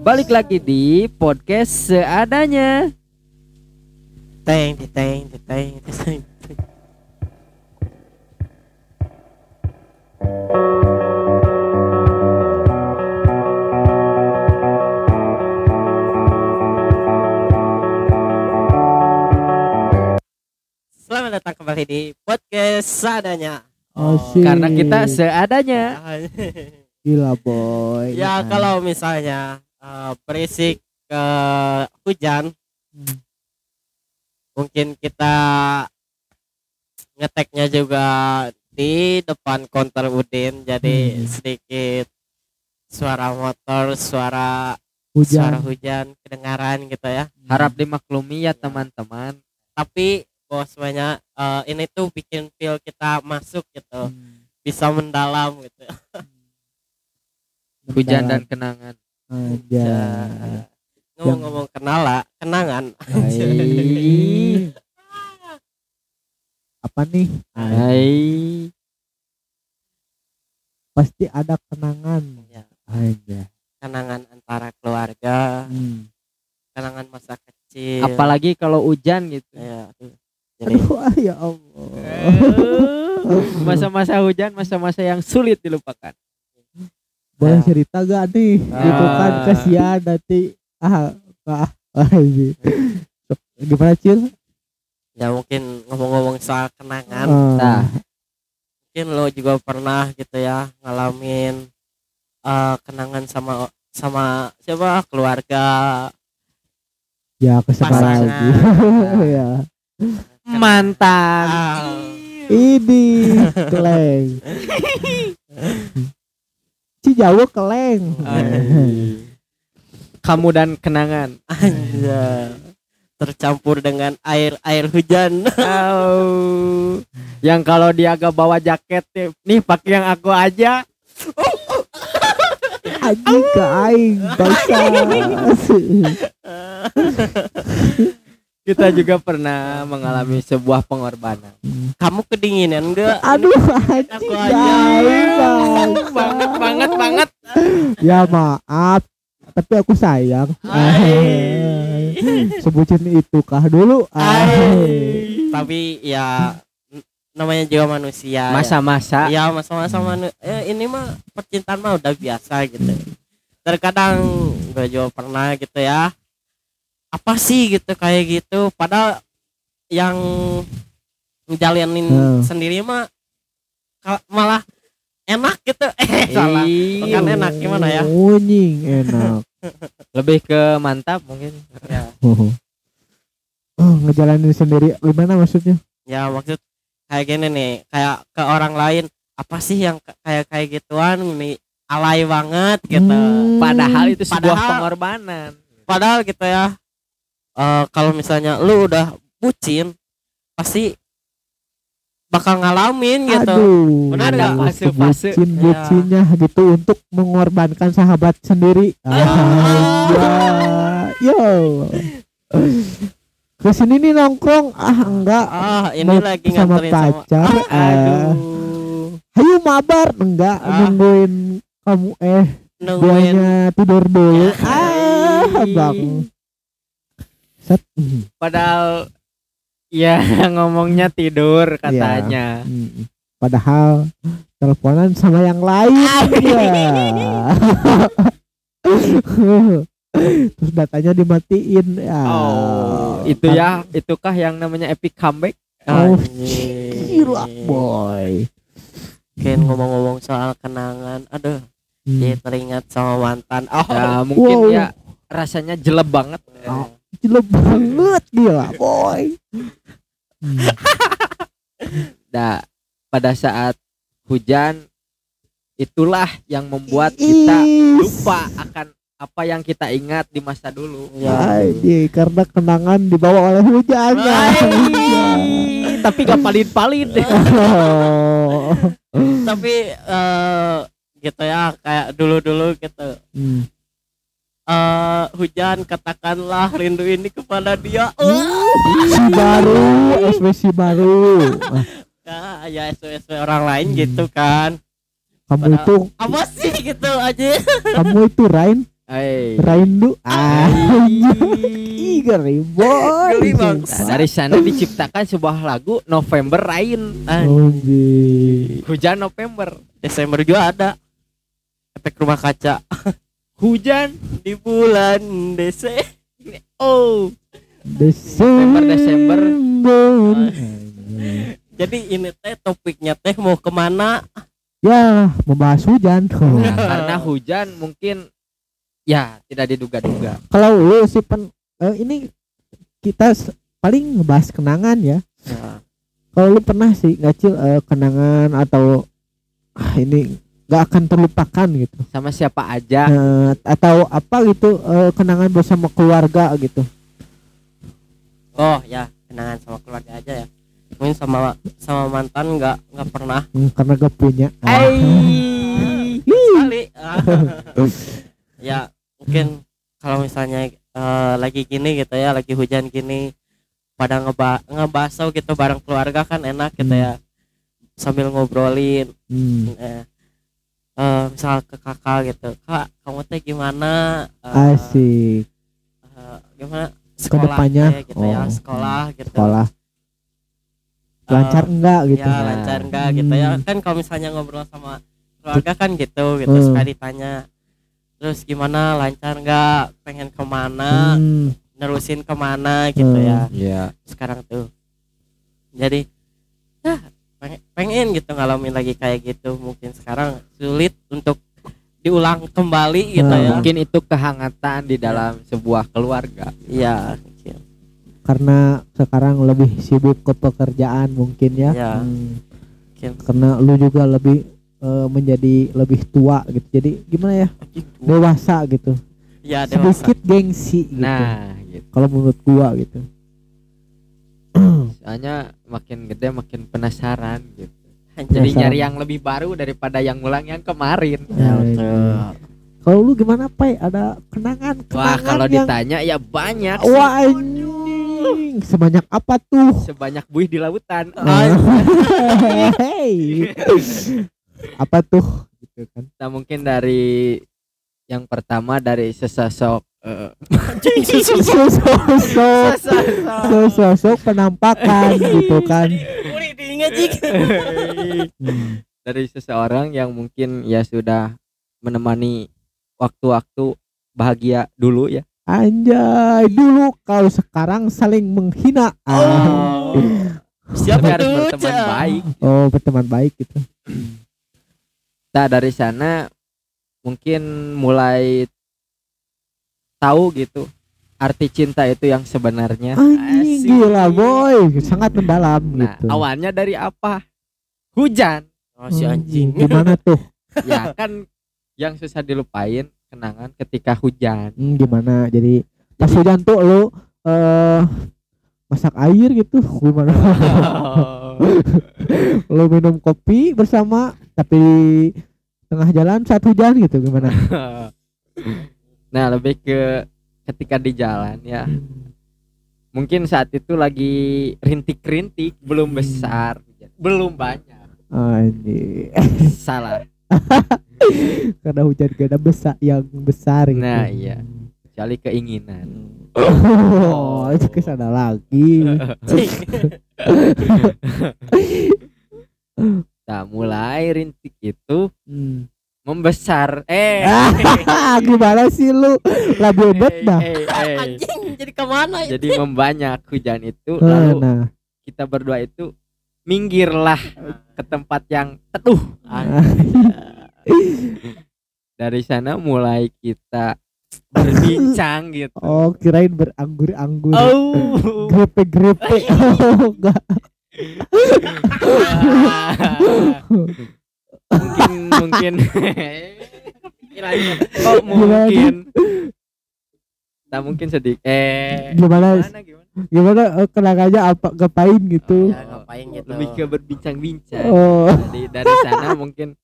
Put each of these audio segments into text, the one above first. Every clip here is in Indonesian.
Balik lagi di podcast seadanya. Teng teng teng teng. Selamat datang kembali di podcast seadanya. Asik. Karena kita seadanya. gila boy. ya Nah, kalau misalnya eh, berisik ke hujan, Hmm. mungkin kita ngeteknya juga di depan konter Udin, jadi Hmm. sedikit suara motor, suara suara hujan. hujan kedengaran gitu ya. Harap dimaklumi ya teman-teman. Tapi bosnya eh, ini tuh bikin feel kita masuk gitu, Hmm. bisa mendalam gitu. Hujan dan kenangan. aja. Ngomong-ngomong kenala, kenangan. Hai. Apa nih? Hai. Pasti ada kenangan Ya, aja. kenangan antara keluarga, Hmm. kenangan masa kecil. Apalagi kalau hujan gitu. Ya. Jadi Aduh, ah, ya Allah. Masa-masa hujan, masa-masa yang sulit dilupakan. Boleh Ya. cerita gak nih? Gitu kan Ah. kasihan nanti. Ah, ah, ah, Gimana Cil? ya mungkin ngomong-ngomong soal kenangan, Ah, Nah. mungkin lo juga pernah gitu ya ngalamin eh, kenangan sama sama siapa keluarga ya pasangan. lagi. ya. Mantan. Ah, Ini keleng. Cijawo keleng. Kamu dan kenangan. anja. tercampur dengan air air hujan. Au. Yang kalau dia agak bawa jaket nih, pakai yang aku aja. Anjing ke aing. Kita juga pernah mengalami sebuah pengorbanan. Kamu kedinginan enggak? Aduh Aku aja. jauh banget banget banget. Ya maaf, tapi aku sayang. Ay. Sebutin itu kah dulu? Ay. Tapi ya namanya juga manusia. ya. Masa-masa Iya masa-masa manu- eh, ini mah percintaan mah udah biasa gitu. Terkadang gue juga pernah gitu ya. Apa sih gitu kayak gitu. Padahal yang ngejalanin Hmm. sendiri mah malah enak gitu. Eh salah. Bukan enak gimana ya? Unying enak. lebih ke mantap mungkin. Ya, Oh, ngejalanin sendiri gimana maksudnya? ya maksud kayak gini nih, kayak ke orang lain apa sih yang ka- kayak kayak gituan ini alay banget gitu. Hmm. Padahal itu sebuah Padahal- pengorbanan. padahal gitu ya eh, kalau misalnya lu udah bucin pasti bakal ngalamin gitu Aduh. Benar nggak? Fase-fase. Bucin bucinnya gitu untuk mengorbankan sahabat sendiri. Ah, yo. Ke sini nih nongkrong ah enggak ah ini Mau lagi sama nganterin sama pacar ah, aduh ayo mabar enggak Ah. nungguin kamu eh nungguin tidur dulu ah Hai. bang set Padahal ya ngomongnya tidur katanya. Hmm. padahal teleponan sama yang lain ya terus datanya dimatiin ya Oh, itu ya, itukah yang namanya epic comeback? Oh, gila boy Mungkin ngomong-ngomong soal kenangan aduh Hmm. jadi teringat sama mantan oh Ya, mungkin Wow. ya rasanya jelek banget. Oh. Gila banget gila boy Hmm. Nah, pada saat hujan itulah yang membuat kita lupa akan apa yang kita ingat di masa dulu. ya Ay, karena kenangan dibawa oleh hujan Hai, tapi gak palit-palit deh. Tapi eh gitu ya kayak dulu-dulu gitu Hmm. Eh hujan katakanlah rindu ini kepada dia Si baru, SWC baru. Ah, Ah, ya SW orang lain gitu kan kamu Padahal- itu, apa sih gitu aja kamu itu Rain Eh. Raindu. Ah, geli boy. Nah, dari sana diciptakan sebuah lagu November Rain. Hujan November. Desember juga ada efek rumah kaca Hujan. di bulan Desember Oh. Desember. Desember. jadi ini teh topiknya teh mau ke mana Ya, membahas hujan. Nah, karena hujan mungkin ya tidak diduga-duga. Kalau lu sih pen eh, ini kita paling ngebahas kenangan ya. Nah, Kalau lu pernah sih ngacil eh, kenangan atau ah, ini nggak akan terlupakan gitu. Sama siapa aja. Eh, atau apa gitu eh, kenangan bersama keluarga gitu. oh ya kenangan sama keluarga aja ya mungkin sama sama mantan nggak nggak pernah Hmm, karena gak punya. Ai. sekali ya mungkin kalau misalnya eh, lagi gini gitu ya lagi hujan gini pada ngeba ngebaso gitu bareng keluarga kan enak gitu Hmm. ya sambil ngobrolin Hmm, eh, eh, misal ke kakak gitu kak kamu teh gimana? Eh, asik. eh, gimana? Ke depannya, teh gitu ya oh, sekolah gitu. Sekolah. Eh, lancar enggak gitu. ya lancar enggak gitu ya. Hmm. kan kalau misalnya ngobrol sama keluarga kan gitu gitu Hmm. sekali tanya terus gimana? Lancar enggak pengen ke mana? Hmm, nerusin ke mana? gitu Hmm. ya. Iya. sekarang tuh. Jadi ya pengen, gitu ngalamin lagi kayak gitu mungkin sekarang sulit untuk diulang kembali gitu Hmm. ya Mungkin itu kehangatan di dalam sebuah keluarga. iya karena sekarang lebih sibuk ke pekerjaan mungkin ya. Ya. Hmm. Mungkin. Karena lu juga lebih eh, menjadi lebih tua gitu. Jadi gimana ya? Dewasa gitu. ya dewasa Sedikit gengsi gitu. Nah, gitu. Kalau menurut gua gitu. Soalnya makin gede makin penasaran gitu. Anjir. Jadi Penasaran. nyari yang lebih baru daripada yang ulang yang kemarin. ya betul ini. Kalau lu gimana Pai? Ada kenangan Wah, kenangan kalau yang ditanya ya banyak sih. Wah anjing Sebanyak apa tuh? Sebanyak buih di lautan. Hey. apa tuh? Gitu kan. Nah, mungkin dari yang pertama dari sesosok Sosok penampakan gitu kan. Hmm. dari seseorang yang mungkin ya sudah menemani waktu-waktu bahagia dulu ya. Anjay, dulu kalau sekarang saling menghina. Ah. Siapa harus tuh? berteman baik. Oh, berteman baik gitu. Nah, dari sana mungkin mulai tahu gitu arti cinta itu yang sebenarnya. Anjing gila boy, sangat mendalam Nah, gitu. awalnya dari apa? Hujan. Oh si anjing. Gimana tuh? ya kan yang susah dilupain kenangan ketika hujan. Hmm, gimana? Jadi pas hujan tuh lu eh masak air gitu gimana? lu minum kopi bersama tapi tengah jalan saat hujan gitu gimana? nah, lebih ke ketika di jalan ya. Mungkin saat itu lagi rintik-rintik, belum Hmm. besar, belum banyak. Anjing. Salah. Karena hujan ada besar yang besar gitu. Nah, iya. Kecuali keinginan. Oh, itu ke sana lagi. Nah, mulai rintik itu Hmm. Membesar. Eh, Gimana sih lu? Labu obat eh, dah. eh, eh. Anjing jadi ke mana ya? Jadi membanyak hujan itu Nah, lalu nah. kita berdua itu minggirlah ke tempat yang teduh. Dari sana mulai kita berbincang gitu. Oh, kirain beranggur-anggur. Oh. Grepe-grepe. Oh, enggak. Mungkin mungkin. Kok mungkin? Tak mungkin sedikit eh Gimana? gimana gimana? Gimana eh, kenangannya apa? Ngapain gitu? Ya, ngapain gitu. lebih ke berbincang-bincang. Oh, jadi dari sana mungkin.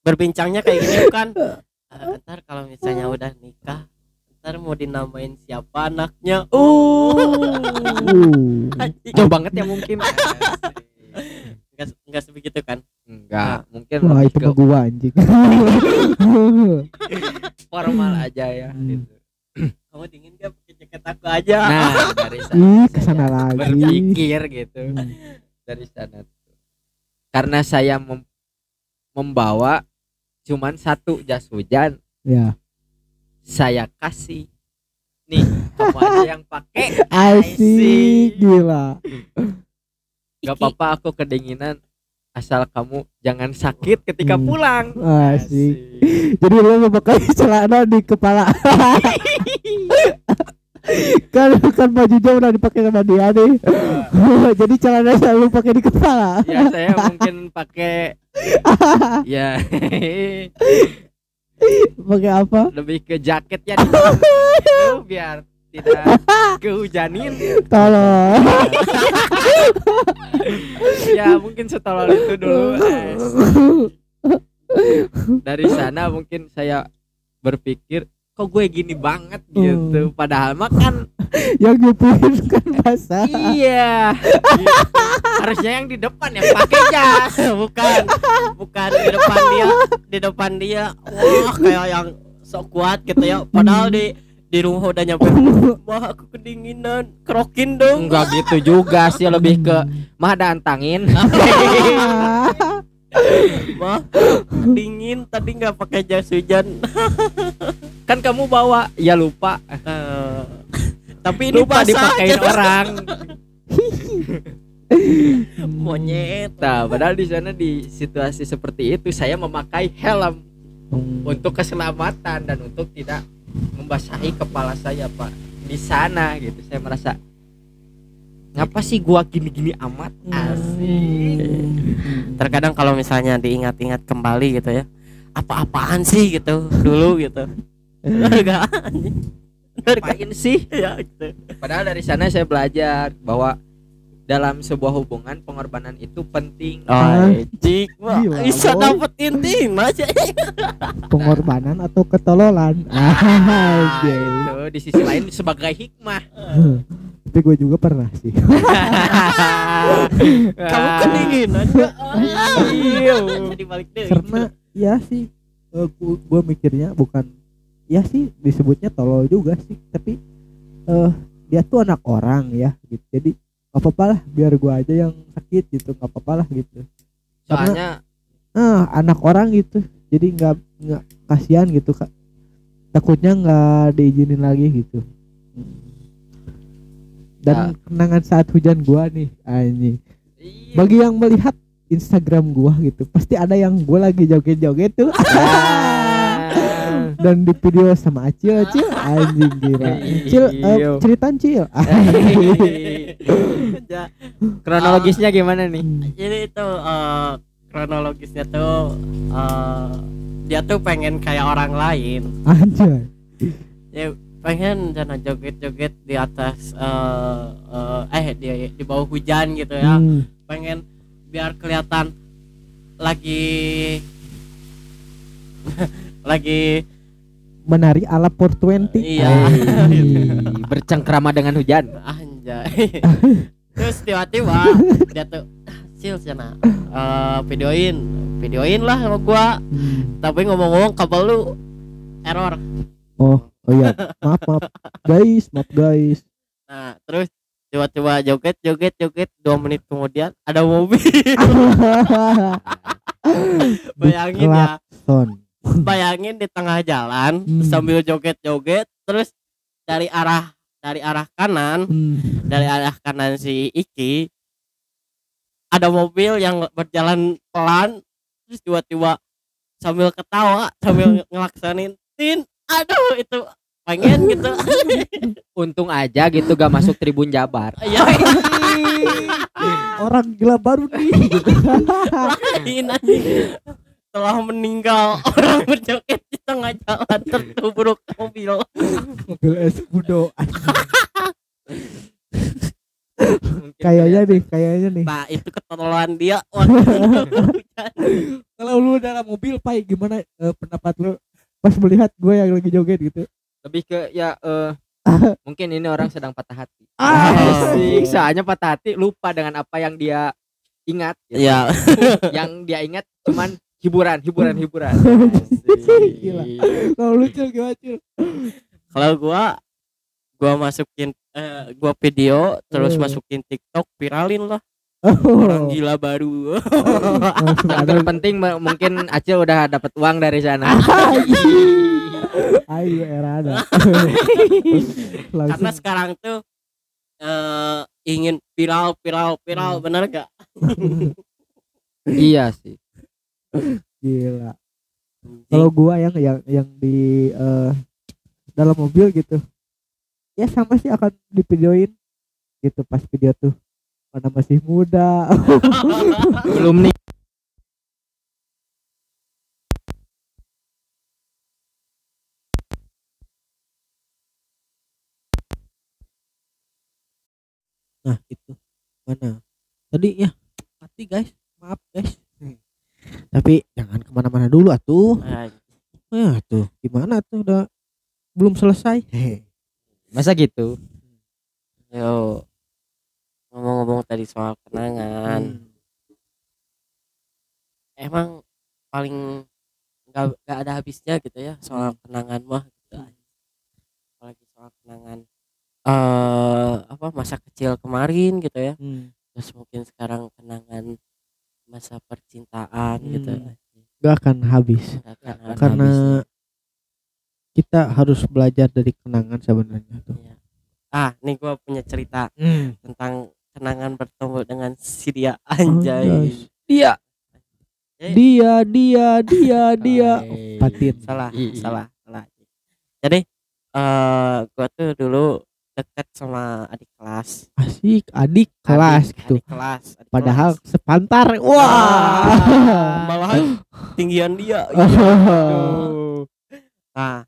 Berbincangnya kayak gini bukan? Eh, ntar kalau misalnya udah nikah ntar mau dinamain siapa anaknya? Oh uh. Anjing. jauh banget ya mungkin nggak nggak sebegitu kan enggak mungkin Wah, itu ke gua anjing. formal aja ya Hmm. gitu. kamu dingin gak pakai jaket aku aja Nah, dari sana Ih, ke sana lagi. berpikir gitu Hmm. dari sana tuh. Karena saya mem- membawa cuman satu jas hujan, Ya. saya kasih. Nih, kamu aja yang pakai. Asik, gila. Gak apa-apa aku kedinginan asal kamu jangan sakit ketika Hmm. pulang. Asik. Jadi lo mau pakai celana di kepala. kan kan bajunya udah dipakai sama dia nih. Jadi celana selalu pakai di kepala. Ya saya mungkin pakai ya Pakai apa? lebih ke jaketnya di biar tidak kehujanin. Tolong. Ya mungkin setolol itu dulu. Dari sana mungkin saya berpikir kok gue gini banget gitu. Padahal mah kan Yang nyupirin kan basah. iya. gitu. Harusnya yang di depan yang pakai jas. bukan bukan di depan dia di depan dia wah kayak yang sok kuat gitu ya padahal di di rumah udah nyampe wah aku kedinginan kerokin dong Enggak gitu juga sih lebih ke mah ada antangin. mah dingin tadi nggak pakai jas hujan kan kamu bawa ya lupa Eh, tapi ini lupa dipakein aja. orang. monyet Nah, padahal di sana di situasi seperti itu saya memakai helm untuk keselamatan dan untuk tidak membasahi kepala saya, Pak. Di sana gitu saya merasa ngapa sih gua gini-gini amat? Asik. terkadang kalau misalnya diingat-ingat kembali gitu ya apa-apaan sih? gitu dulu gitu. Enggak Ngapain sih? ya gitu. Padahal dari sana saya belajar bahwa dalam sebuah hubungan pengorbanan itu penting. Ah. Cik, wah, Gila, bisa dapet inti aja Pengorbanan atau ketololan. Nah, itu di sisi lain sebagai hikmah. Tapi gue juga pernah sih. kamu kedinginan Iya. Karena ya sih eh, gu- gua mikirnya bukan ya sih disebutnya tolol juga sih, tapi eh dia tuh anak orang ya gitu. Jadi gak apa-apa lah biar gua aja yang sakit gitu, gak apa-apa lah gitu. Soalnya Ah, anak orang gitu. Jadi nggak nggak kasihan gitu kak. Takutnya nggak diizinin lagi gitu. Dan kenangan saat hujan gua nih, anjing. iya. Bagi yang melihat Instagram gua gitu, pasti ada yang gua lagi joget-joget tuh. Ah. Dan di video sama Acil, Acil anjing gila. Cil, eh, Iya. ceritaan Cil. Ya, Kronologisnya gimana nih? jadi itu eh, kronologisnya tuh eh, dia tuh pengen kayak orang lain Anjay. ya pengen jangan joget-joget di atas eh eh, eh di di bawah hujan gitu ya Hmm. pengen biar kelihatan lagi lagi Menari ala 420. Iya. Anjing. Bercengkrama dengan hujan. anjay terus tiba-tiba dia tuh sil sana eh, videoin videoin lah sama gua Hmm. tapi ngomong-ngomong kabel lu error Oh, oh iya. Maaf, maaf. Guys, maaf guys. nah terus tiba-tiba joget joget joget dua menit kemudian ada mobil bayangin ya. bayangin di tengah jalan Hmm. sambil joget-joget terus dari arah dari arah kanan Hmm. dari arah kanan si Iki ada mobil yang berjalan pelan terus tiba-tiba sambil ketawa sambil ngelaksanin tin aduh itu pengen gitu Untung aja gitu gak masuk Tribun Jabar. ya Orang gila baru nih. lain anjing telah meninggal orang berjoget di tengah jalan tertubruk mobil Mobil Escudo. Mungkin Kayaknya nih, kayaknya nih. nah itu ketololan dia Kalau lu dalam mobil, Pai, gimana eh, pendapat lu pas melihat gue yang lagi joget gitu? lebih ke ya eh mungkin ini orang sedang patah hati. Ah. Asik, soalnya patah hati lupa dengan apa yang dia ingat. gitu. ya yang dia ingat cuman hiburan hiburan hiburan Gila. Kalau lucu gimana Cil? kalau gua gua masukin eh, gua video terus Eh. masukin TikTok viralin lah Oh. orang gila baru yang terpenting m- mungkin Acil udah dapat uang dari sana ayo era ada. karena sekarang tuh eh ingin viral viral viral Hmm. bener gak iya sih gila. Kalau gua yang yang yang di eh, dalam mobil gitu. Ya sama sih akan divideoin gitu pas video tuh mana masih muda. Belum nih. Nah itu. Mana? Tadi ya mati guys. Maaf guys tapi jangan ke mana-mana dulu atuh. Nah, ya tuh gimana tuh udah belum selesai. Masa gitu? Yo ngomong-ngomong tadi soal kenangan. Hmm. emang paling nggak nggak ada habisnya gitu ya soal kenangan mah gitu. apalagi soal kenangan eh apa masa kecil kemarin gitu ya. Hmm. terus mungkin sekarang kenangan masa percintaan gitu Hmm. gak akan habis Nggak akan karena habis. kita harus belajar dari kenangan sebenarnya tuh Iya. ah nih gua punya cerita tentang kenangan bertemu dengan si dia anjay Anjay. iya Eh, dia dia dia dia Hai. patin salah Iya. salah salah jadi eh gua tuh dulu deket sama adik kelas. Asik adik kelas Adik- gitu. adik kelas. Adik padahal kelas. sepantar. Wah. Ah, malahan tinggian dia. Aduh. nah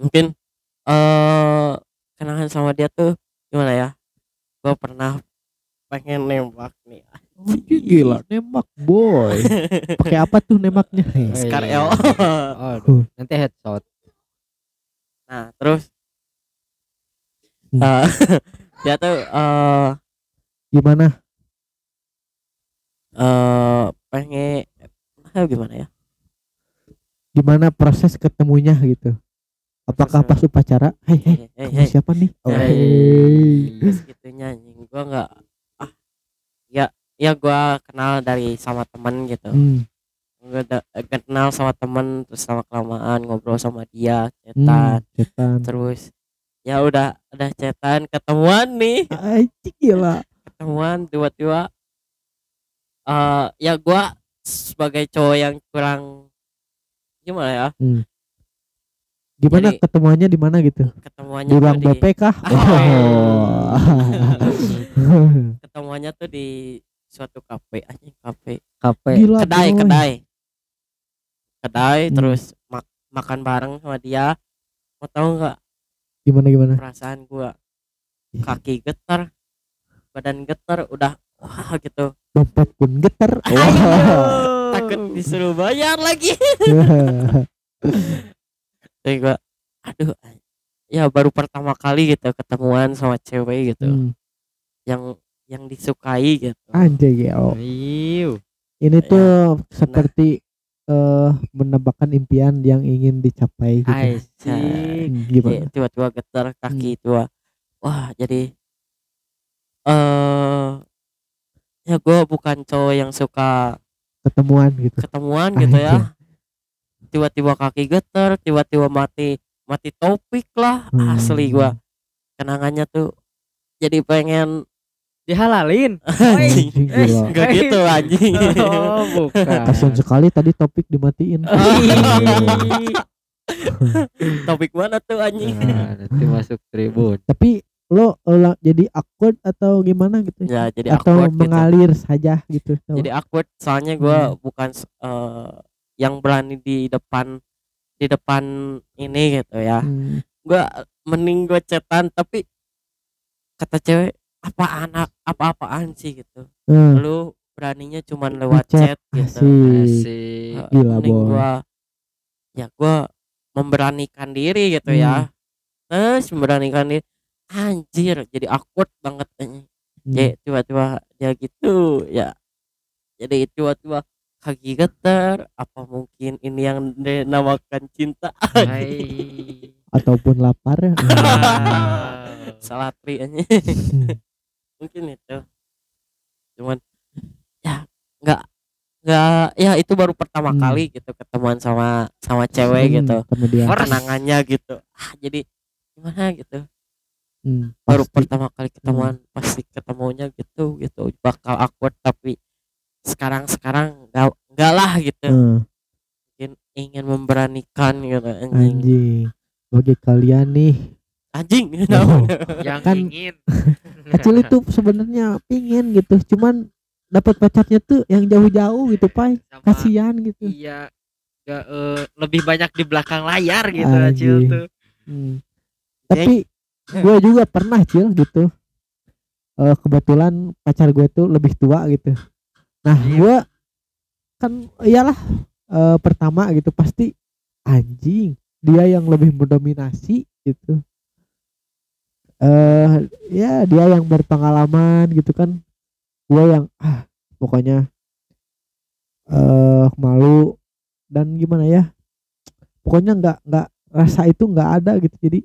mungkin eh kenangan sama dia tuh gimana ya? Gua pernah pengen nembak nih. Anjing, gila nembak boy. Pakai apa tuh nembaknya? Scar. L Aduh, nanti headshot. Nah terus Eh, dia tuh eh gimana? eh pengen ah, gimana ya. Gimana proses ketemunya gitu? Apakah pas upacara? Hei hei kamu hei siapa nih? Oh, Hei. hei. segitunya anjing gua nggak ah ya ya gua kenal dari sama temen gitu. Hmm, udah eh, kenal sama temen terus sama kelamaan ngobrol sama dia hmm, cetan. Terus ya udah udah cetan ketemuan nih. Anjing, gila ketemuan tiba-tiba eh ya gua sebagai cowok yang kurang gimana ya? Gimana Jadi- ketemuannya di mana gitu? Ketemuannya di ruang di, BP kah? Ah, oh. ketemuannya tuh di suatu kafe anjing kafe. Kafe. Gila kedai. boy. kedai kedai Hmm. terus mak- makan bareng sama dia. Mau tahu nggak gimana gimana? Perasaan gua kaki getar badan getar udah wah gitu. Dompet pun getar. Takut disuruh bayar lagi. Jadi gua aduh ya baru pertama kali gitu ketemuan sama cewek gitu. Hmm, yang yang disukai gitu. Anjay Iu. ini Ya, tuh seperti eh menambahkan impian yang ingin dicapai gitu. Asik. Hmm, gimana? Tiba-tiba getar kaki tua. Wah jadi eh ya gua bukan cowok yang suka ketemuan gitu. ketemuan gitu Anjing. ya tiba-tiba kaki getar tiba-tiba mati mati topik lah Hmm. asli gua. Kenangannya tuh jadi pengen dihalalin? Anjing. Enggak gitu anjing. Oh bukan. Kasian sekali tadi topik dimatiin. Topik mana tuh anjing? Nah, nanti masuk tribun. Tapi lo eh, jadi awkward atau gimana gitu ya? Jadi atau awkward gitu. mengalir saja gitu jadi awkward soalnya gua bukan s- eh, yang berani di depan di depan ini gitu ya. Hmm, gua mending gua cetan tapi kata cewek apa anak apa-apaan sih? gitu. Eh, lu beraninya cuman lewat Ngechat, chat gitu. asik. Eh, Gila, gua ya gua memberanikan diri gitu ya. Hmm. terus memberanikan diri. Anjir jadi awkward banget Hmm. ya tiba-tiba dia gitu ya. Jadi tiba-tiba kaki getar apa mungkin ini yang dinamakan cinta? Hai. ataupun lapar Ah. salatri aja. Hmm. Mungkin itu. Cuman ya nggak nggak ya itu baru pertama Hmm. kali gitu ketemuan sama sama cewek Hmm, gitu. kemudian kenangannya gitu. Ah jadi gimana gitu. Hmm, baru pasti. pertama kali ketemuan pasti ketemunya gitu gitu. Bakal awkward tapi sekarang sekarang nggak nggak lah gitu. Hmm, mungkin ingin memberanikan gitu anjing. Anjing. Bagi kalian nih. Anjing Oh. yang Kan- ingin kecil itu sebenarnya pingin gitu. Cuman dapat pacarnya tuh yang jauh-jauh gitu pai sama. Kasihan gitu. Iya. Gak, eh, lebih banyak di belakang layar gitu Anjing. Acil tuh. Hmm. tapi gue juga pernah cil gitu. Eh kebetulan pacar gue tuh lebih tua gitu. Nah Iya. gue kan iyalah eh, pertama gitu pasti anjing dia yang lebih mendominasi gitu eh ya dia yang berpengalaman gitu kan. Gue yang ah pokoknya eh malu dan gimana ya. Pokoknya nggak nggak rasa itu nggak ada gitu. Jadi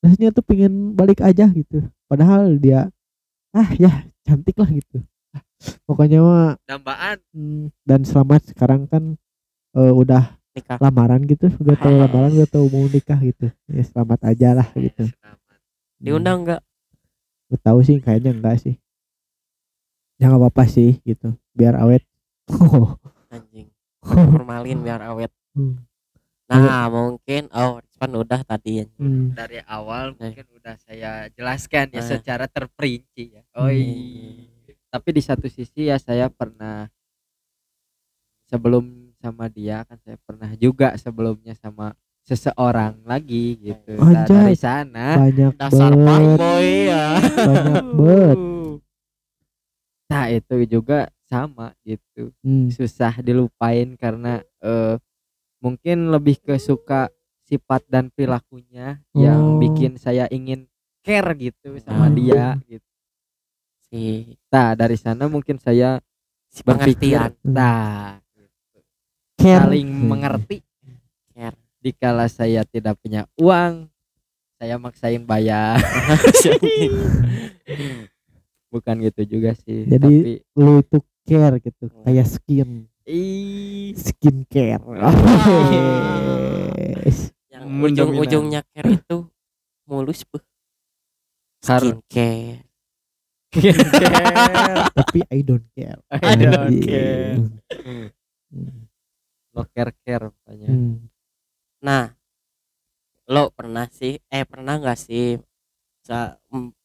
rasanya tuh pengen balik aja gitu. Padahal dia ah ya cantik lah gitu. Pokoknya mah dambaan. hmm, dan selamat sekarang kan eh, udah nikah. lamaran gitu. Udah tahu lamaran udah tahu mau nikah gitu. Ya selamat aja lah gitu. Selamat. Diundang nggak? Gue tahu sih kayaknya enggak sih. Ya nggak apa-apa sih gitu. Biar awet. Anjing. Formalin biar awet. Hmm. nah mungkin oh Rizwan udah tadi ya. Hmm. dari awal Eh. mungkin udah saya jelaskan ya Eh. secara terperinci ya. Oi. Tapi di satu sisi ya saya pernah sebelum sama dia kan saya pernah juga sebelumnya sama seseorang lagi gitu Nah, Anjay. dari sana banyak dasar banget fuckboy ya banyak banget nah itu juga sama gitu Hmm. susah dilupain karena eh, mungkin lebih ke suka sifat dan perilakunya yang Oh. bikin saya ingin care gitu sama Hmm. dia gitu. si Nah dari sana mungkin saya si berpikir, pengertian nah Care. saling Hmm. mengerti. Care Dikala saya tidak punya uang, saya maksain bayar. Bukan gitu juga sih. Jadi- Tapi, lu itu care gitu kayak skin skin care Yes. yang ujung-ujungnya care itu mulus bu Har- skincare tapi I don't care I don't care. Hmm. no care care pokoknya. Hmm. Nah lo pernah sih eh pernah nggak sih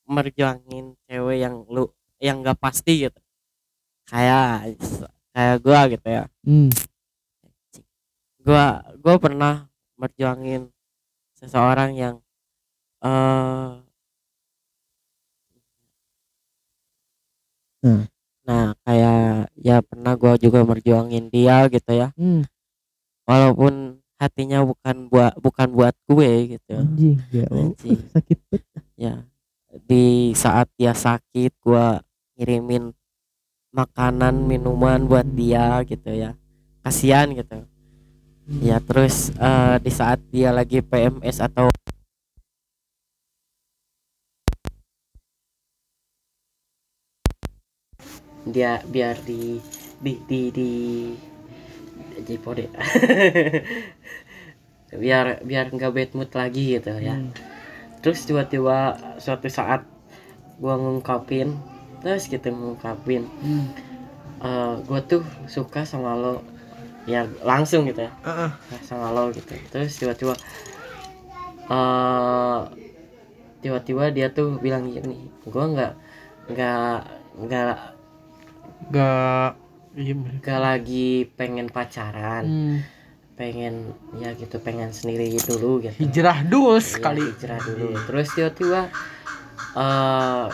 merjuangin cewek yang lu yang nggak pasti gitu kayak kayak gua gitu ya Hmm. gua gua pernah merjuangin seseorang yang eh Hmm. nah kayak ya pernah gua juga merjuangin dia gitu ya Hmm. walaupun hatinya bukan buat bukan buat gue gitu. Anjing ya. Anjing. sakit ya di saat dia sakit gua ngirimin makanan minuman buat dia gitu ya. Kasihan gitu. Ya terus eh, di saat dia lagi PMS atau dia biar di di di di Jipode biar biar nggak bad mood lagi gitu ya Hmm. terus tiba-tiba suatu saat gua ngungkapin terus gitu ngungkapin Hmm. eh gua tuh suka sama lo ya langsung gitu ya Ah, ah. sama lo gitu terus tiba-tiba eh tiba-tiba dia tuh bilang gini gua nggak nggak nggak Gak iya lagi pengen pacaran Hmm. pengen ya gitu pengen sendiri dulu gitu. Hijrah dulu Iya, hijrah dulu. Terus tiba-tiba eh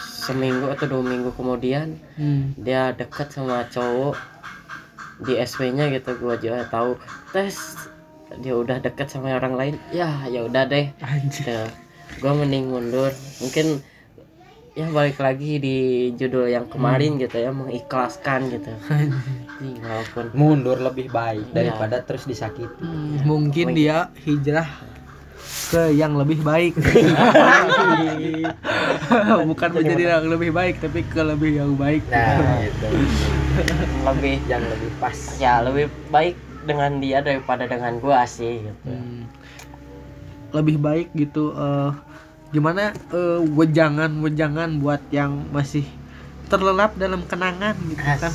seminggu atau dua minggu kemudian Hmm. dia dekat sama cowok di SW nya gitu gua juga tahu. Tes dia udah deket sama orang lain ya ya udah deh. Anjir. Gitu. gua mending mundur. Mungkin ya balik lagi di judul yang kemarin gitu ya mengikhlaskan gitu. Walaupun mundur lebih baik Iya. daripada terus disakiti. Hmm, mungkin dia hijrah ke yang lebih baik. Bukan menjadi yang lebih baik tapi ke lebih yang baik. Nah itu. Lebih. Yang lebih pas. Ya lebih baik dengan dia daripada dengan gua sih gitu. Hmm. lebih baik gitu eh, gimana eh, wejangan wejangan buat yang masih terlelap dalam kenangan gitu kan?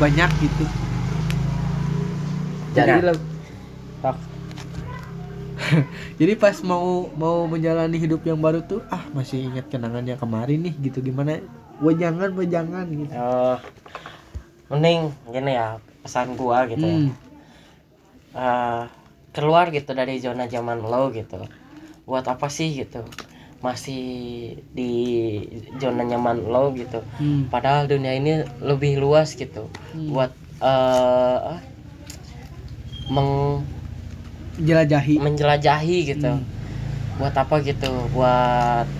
Banyak gitu. Jadi jadi pas mau mau menjalani hidup yang baru tuh ah masih ingat kenangan yang kemarin nih gitu. Gimana? Wejangan wejangan gitu. Eh, mending gini ya pesan gua gitu ya. Hmm. Eh, keluar gitu dari zona zaman lo gitu. Buat apa sih gitu masih di zona nyaman lo gitu. Hmm. padahal dunia ini lebih luas gitu. Hmm. buat ah, meng jelajahi menjelajahi gitu. Hmm. buat apa gitu? Buat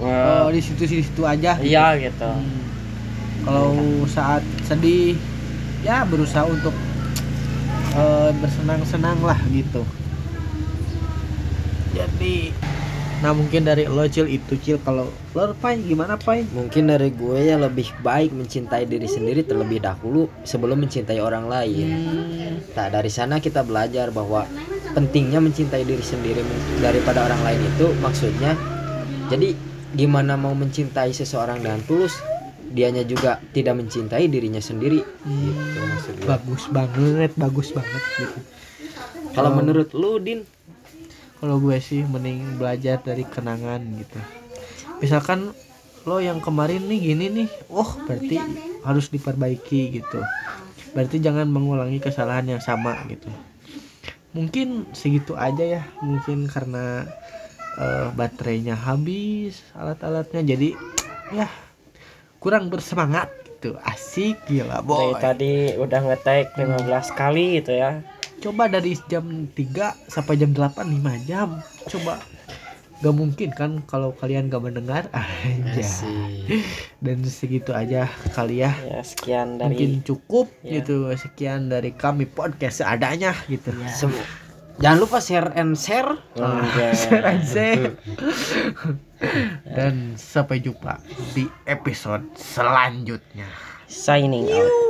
oh di situ situ aja iya gitu. Hmm. kalau saat sedih ya berusaha untuk eh, bersenang-senang lah gitu. Jadi nah mungkin dari lo cil itu cil. Kalau lo pai gimana pai? Mungkin dari gue ya lebih baik mencintai diri sendiri terlebih dahulu sebelum mencintai orang lain. Hmm. Nah dari sana kita belajar bahwa pentingnya mencintai diri sendiri daripada orang lain itu maksudnya jadi gimana mau mencintai seseorang dengan tulus dianya juga tidak mencintai dirinya sendiri. Gitu maksud gue. bagus banget bagus banget gitu. Kalau menurut lu Din kalau gue sih mending belajar dari kenangan gitu. Misalkan lo yang kemarin nih gini nih oh berarti harus diperbaiki gitu. Berarti jangan mengulangi kesalahan yang sama gitu. Mungkin segitu aja ya. Mungkin karena eh, baterainya habis alat-alatnya. Jadi ya kurang bersemangat gitu. Asik gila dari boy tadi udah ngetek 15 kali gitu ya coba dari jam 3 sampai jam 8 5 jam. Coba. Gak mungkin kan kalau kalian gak mendengar. Aja dan segitu aja kali ya. Ya sekian mungkin dari cukup Ya. gitu. Sekian dari kami podcast seadanya gitu. Sem- Jangan lupa share and share. Anjay. share and share. dan sampai jumpa di episode selanjutnya. Signing out